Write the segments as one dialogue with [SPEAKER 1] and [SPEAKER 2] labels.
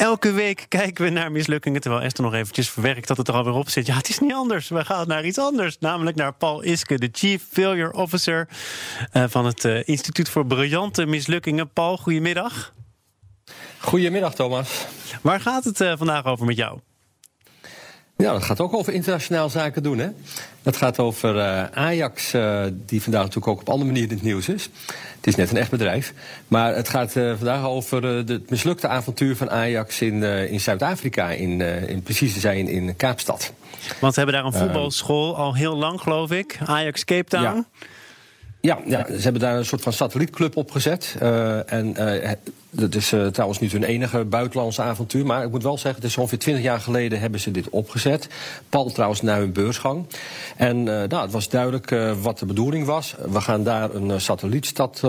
[SPEAKER 1] Elke week kijken we naar mislukkingen. Terwijl Esther nog eventjes verwerkt dat het er alweer op zit. Ja, het is niet anders. We gaan naar iets anders. Namelijk naar Paul Iske, de Chief Failure Officer uh, van het uh, Instituut voor Briljante Mislukkingen. Paul, goedemiddag.
[SPEAKER 2] Goedemiddag, Thomas.
[SPEAKER 1] Waar gaat het uh, vandaag over met jou?
[SPEAKER 2] Ja, dat gaat ook over internationaal zaken doen. Hè? Dat gaat over uh, Ajax, uh, die vandaag natuurlijk ook op andere manier in het nieuws is. Het is net een echt bedrijf. Maar het gaat uh, vandaag over het mislukte avontuur van Ajax in, in Zuid-Afrika. In, in precies te zijn in Kaapstad.
[SPEAKER 1] Want ze hebben daar een voetbalschool al heel lang, geloof ik. Ajax Cape Town.
[SPEAKER 2] Ja. Ja, ja, ze hebben daar een soort van satellietclub opgezet. Uh, en uh, dat is uh, trouwens niet hun enige buitenlandse avontuur. Maar ik moet wel zeggen, het is ongeveer 20 jaar geleden hebben ze dit opgezet. Pal trouwens naar hun beursgang. En nou, het was duidelijk wat de bedoeling was. We gaan daar een satellietstad,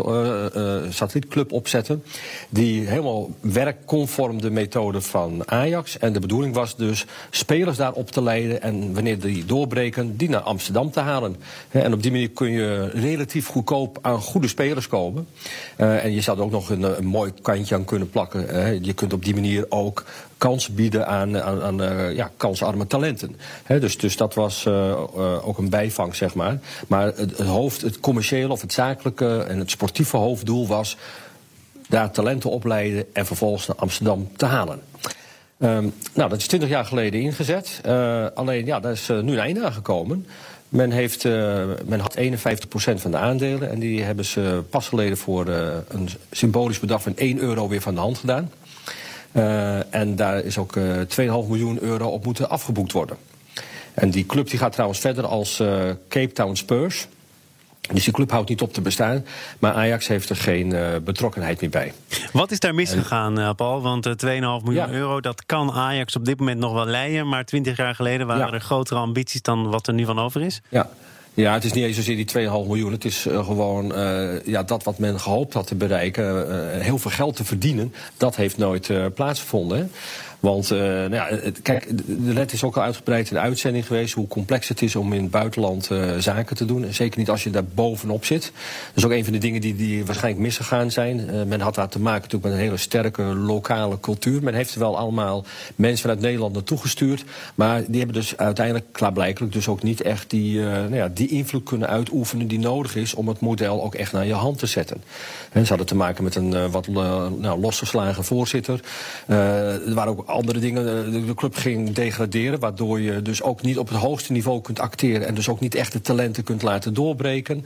[SPEAKER 2] satellietclub opzetten. Die helemaal werkconform de methode van Ajax. En de bedoeling was dus spelers daar op te leiden. En wanneer die doorbreken, die naar Amsterdam te halen. En op die manier kun je relatief goedkoop aan goede spelers komen. Uh, en je er ook nog een, een, mooi kantje aan kunnen plakken. Hè. Je kunt op die manier ook kansen bieden aan, aan, aan uh, ja, kansarme talenten. He, dus, dus dat was uh, uh, ook een bijvang, zeg maar. Maar het, hoofd, het commerciële of het zakelijke en het sportieve hoofddoel was daar talenten opleiden en vervolgens naar Amsterdam te halen. Um, nou, dat is twintig jaar geleden ingezet. alleen, ja, daar is nu een einde aan gekomen. Men, heeft, uh, men had 51% van de aandelen en die hebben ze pas geleden voor uh, een symbolisch bedrag van 1 euro weer van de hand gedaan. Uh, en daar is ook 2,5 miljoen euro op moeten afgeboekt worden. En die club die gaat trouwens verder als Cape Town Spurs. Dus die club houdt niet op te bestaan. Maar Ajax heeft er geen uh, betrokkenheid meer bij.
[SPEAKER 1] Wat is daar misgegaan, en, Paul? Want uh, 2,5 miljoen ja. euro, dat kan Ajax op dit moment nog wel leiden. Maar 20 jaar geleden waren ja. er grotere ambities dan wat er nu van over is.
[SPEAKER 2] Ja. Ja, het is niet eens zozeer die 2,5 miljoen. Het is uh, gewoon uh, ja, dat wat men gehoopt had te bereiken. Uh, heel veel geld te verdienen. Dat heeft nooit plaatsgevonden. Hè? Want nou ja, kijk, de let is ook al uitgebreid in de uitzending geweest hoe complex het is om in het buitenland zaken te doen. En zeker niet als je daar bovenop zit. Dat is ook een van de dingen die, die waarschijnlijk misgegaan zijn. Men had daar te maken natuurlijk met een hele sterke lokale cultuur. Men heeft er wel allemaal mensen vanuit Nederland naartoe gestuurd. Maar die hebben dus uiteindelijk, klaarblijkelijk, dus ook niet echt die, nou ja, die invloed kunnen uitoefenen die nodig is om het model ook echt naar je hand te zetten. En ze hadden te maken met een wat nou, losgeslagen voorzitter. er waren ook andere dingen. De club ging degraderen, waardoor je dus ook niet op het hoogste niveau kunt acteren en dus ook niet echt de talenten kunt laten doorbreken.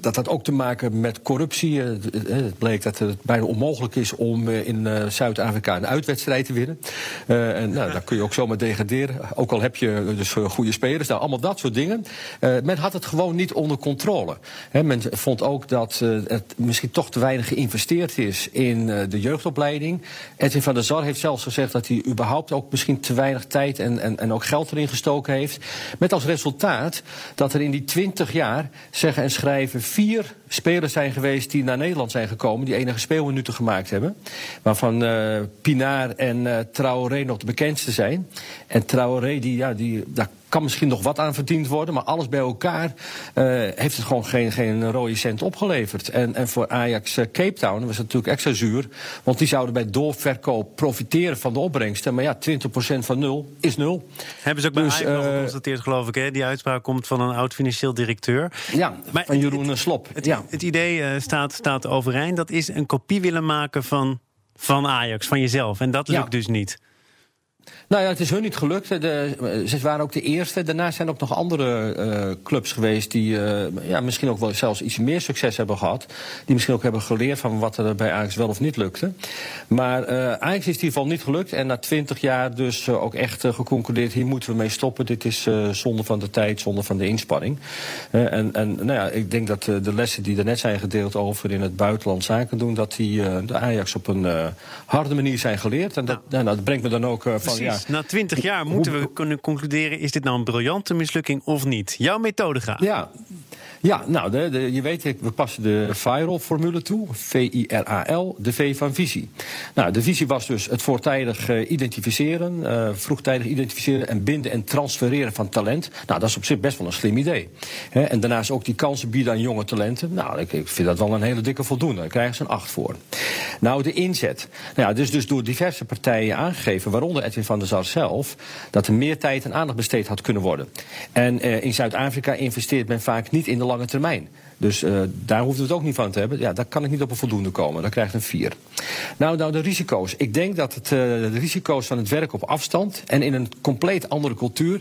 [SPEAKER 2] Dat had ook te maken met corruptie. Het bleek dat het bijna onmogelijk is om in Zuid-Afrika een uitwedstrijd te winnen. en nou, daar kun je ook zomaar degraderen. Ook al heb je dus goede spelers, nou, allemaal dat soort dingen. Men had het gewoon niet onder controle. Men vond ook dat het misschien toch te weinig geïnvesteerd is in de jeugdopleiding. Edwin van der Sar heeft zelfs gezegd dat hij überhaupt ook misschien te weinig tijd en, en, en ook geld erin gestoken heeft. Met als resultaat dat er in die twintig jaar, zeggen en schrijven, vier spelers zijn geweest die naar Nederland zijn gekomen, die enige speelminuten gemaakt hebben. Waarvan uh, Pinar en uh, Traoré nog de bekendste zijn. En Traoré, die, ja, die, kan misschien nog wat aan verdiend worden, maar alles bij elkaar uh, heeft het gewoon geen, geen rode cent opgeleverd. En, en voor Ajax uh, Cape Town was het natuurlijk extra zuur, want die zouden bij doorverkoop profiteren van de opbrengsten. Maar ja, 20% van nul is nul.
[SPEAKER 1] Hebben ze ook bij dus, Ajax uh, geconstateerd, geloof ik, hè? Die uitspraak komt van een oud financieel directeur.
[SPEAKER 2] Ja, maar van Jeroen het, Slop.
[SPEAKER 1] Het,
[SPEAKER 2] ja.
[SPEAKER 1] het idee staat, staat overeind. Dat is een kopie willen maken van, van Ajax, van jezelf. En dat lukt ja. dus niet.
[SPEAKER 2] Nou ja, het is hun niet gelukt. De, ze waren ook de eerste. Daarna zijn ook nog andere uh, clubs geweest die uh, ja, misschien ook wel zelfs iets meer succes hebben gehad. Die misschien ook hebben geleerd van wat er bij Ajax wel of niet lukte. Maar uh, Ajax is in ieder geval niet gelukt. En na twintig jaar dus ook echt geconcludeerd, hier moeten we mee stoppen. Dit is zonde van de tijd, zonde van de inspanning. en en nou ja, ik denk dat de lessen die er net zijn gedeeld over in het buitenland zaken doen, dat die de Ajax op een harde manier zijn geleerd. En dat, nou, dat brengt me dan ook van
[SPEAKER 1] Precies.
[SPEAKER 2] ja.
[SPEAKER 1] Na twintig jaar moeten we kunnen concluderen... is dit nou een briljante mislukking of niet? Jouw methode gaat.
[SPEAKER 2] Ja, ja nou, de, je weet, we passen de viral-formule toe. V-I-R-A-L, de V van visie. Nou, de visie was dus het voortijdig eh, identificeren, eh, vroegtijdig identificeren en binden en transfereren van talent. Nou, dat is op zich best wel een slim idee. En daarnaast ook die kansen bieden aan jonge talenten. Nou, ik, ik vind dat wel een hele dikke voldoende. Daar krijgen ze een acht voor. Nou, de inzet. Nou ja, dus, dus door diverse partijen aangegeven, waaronder Edwin van der Sar zelf, dat er meer tijd en aandacht besteed had kunnen worden. En eh, in Zuid-Afrika investeert men vaak niet in de lange termijn. Dus eh, daar hoeven we het ook niet van te hebben. Ja, daar kan ik niet op een voldoende komen. Dan krijgt een 4. Nou, nou, de risico's. Ik denk dat het, eh, de risico's van het werk op afstand en in een compleet andere cultuur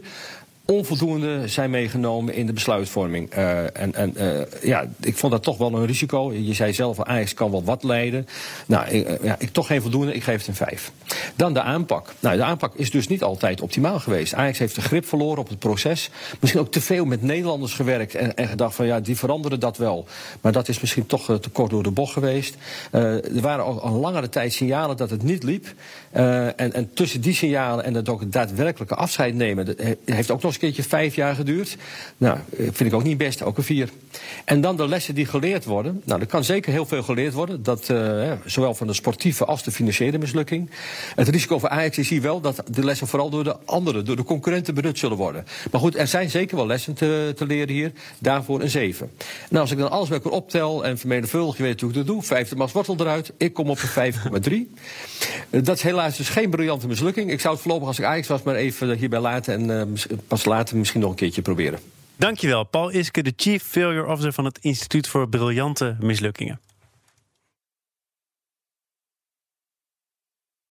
[SPEAKER 2] onvoldoende zijn meegenomen in de besluitvorming. Eh, en en eh, ja, ik vond dat toch wel een risico. Je zei zelf, Ajax kan wel wat leiden. Nou, ik, eh, ja, ik toch geen voldoende, ik geef het een 5. Dan de aanpak. Nou, de aanpak is dus niet altijd optimaal geweest. Ajax heeft de grip verloren op het proces. Misschien ook te veel met Nederlanders gewerkt en, en gedacht van ja, die veranderen dat wel. Maar dat is misschien toch te kort door de bocht geweest. Er waren al een langere tijd signalen dat het niet liep. En, en tussen die signalen en het ook het daadwerkelijke afscheid nemen, dat he- heeft ook nog een keertje vijf jaar geduurd. Nou, eh, vind ik ook niet best, ook een vier. En dan de lessen die geleerd worden. Nou, er kan zeker heel veel geleerd worden. Dat, eh, zowel van de sportieve als de financiële mislukking. Het risico voor Ajax is hier wel dat de lessen vooral door de anderen, door de concurrenten benut zullen worden. Maar goed, er zijn zeker wel lessen te, te leren hier. Daarvoor een 7. Nou, als ik dan alles bij elkaar optel en vermenigvuldig, je weet hoe ik dat doe. Vijfde maas wortel eruit. Ik kom op een 5,3. Eh, dat is helaas dus geen briljante mislukking. Ik zou het voorlopig als ik Ajax was maar even hierbij laten. En eh, mis- pas later misschien nog een keertje proberen.
[SPEAKER 1] Dankjewel, Paul Iske, de Chief Failure Officer van het Instituut voor Briljante Mislukkingen.